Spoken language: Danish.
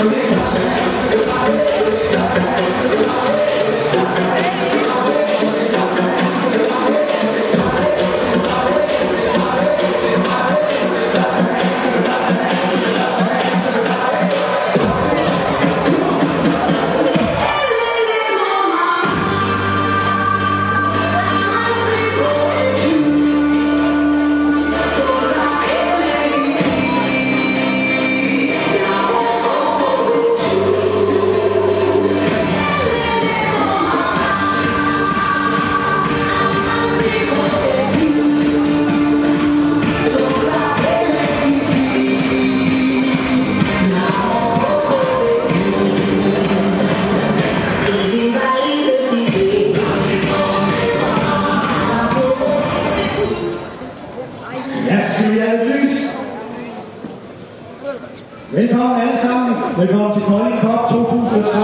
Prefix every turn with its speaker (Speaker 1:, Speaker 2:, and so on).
Speaker 1: Amen. Velkommen alle sammen. Velkommen til Kolding Cup 2013.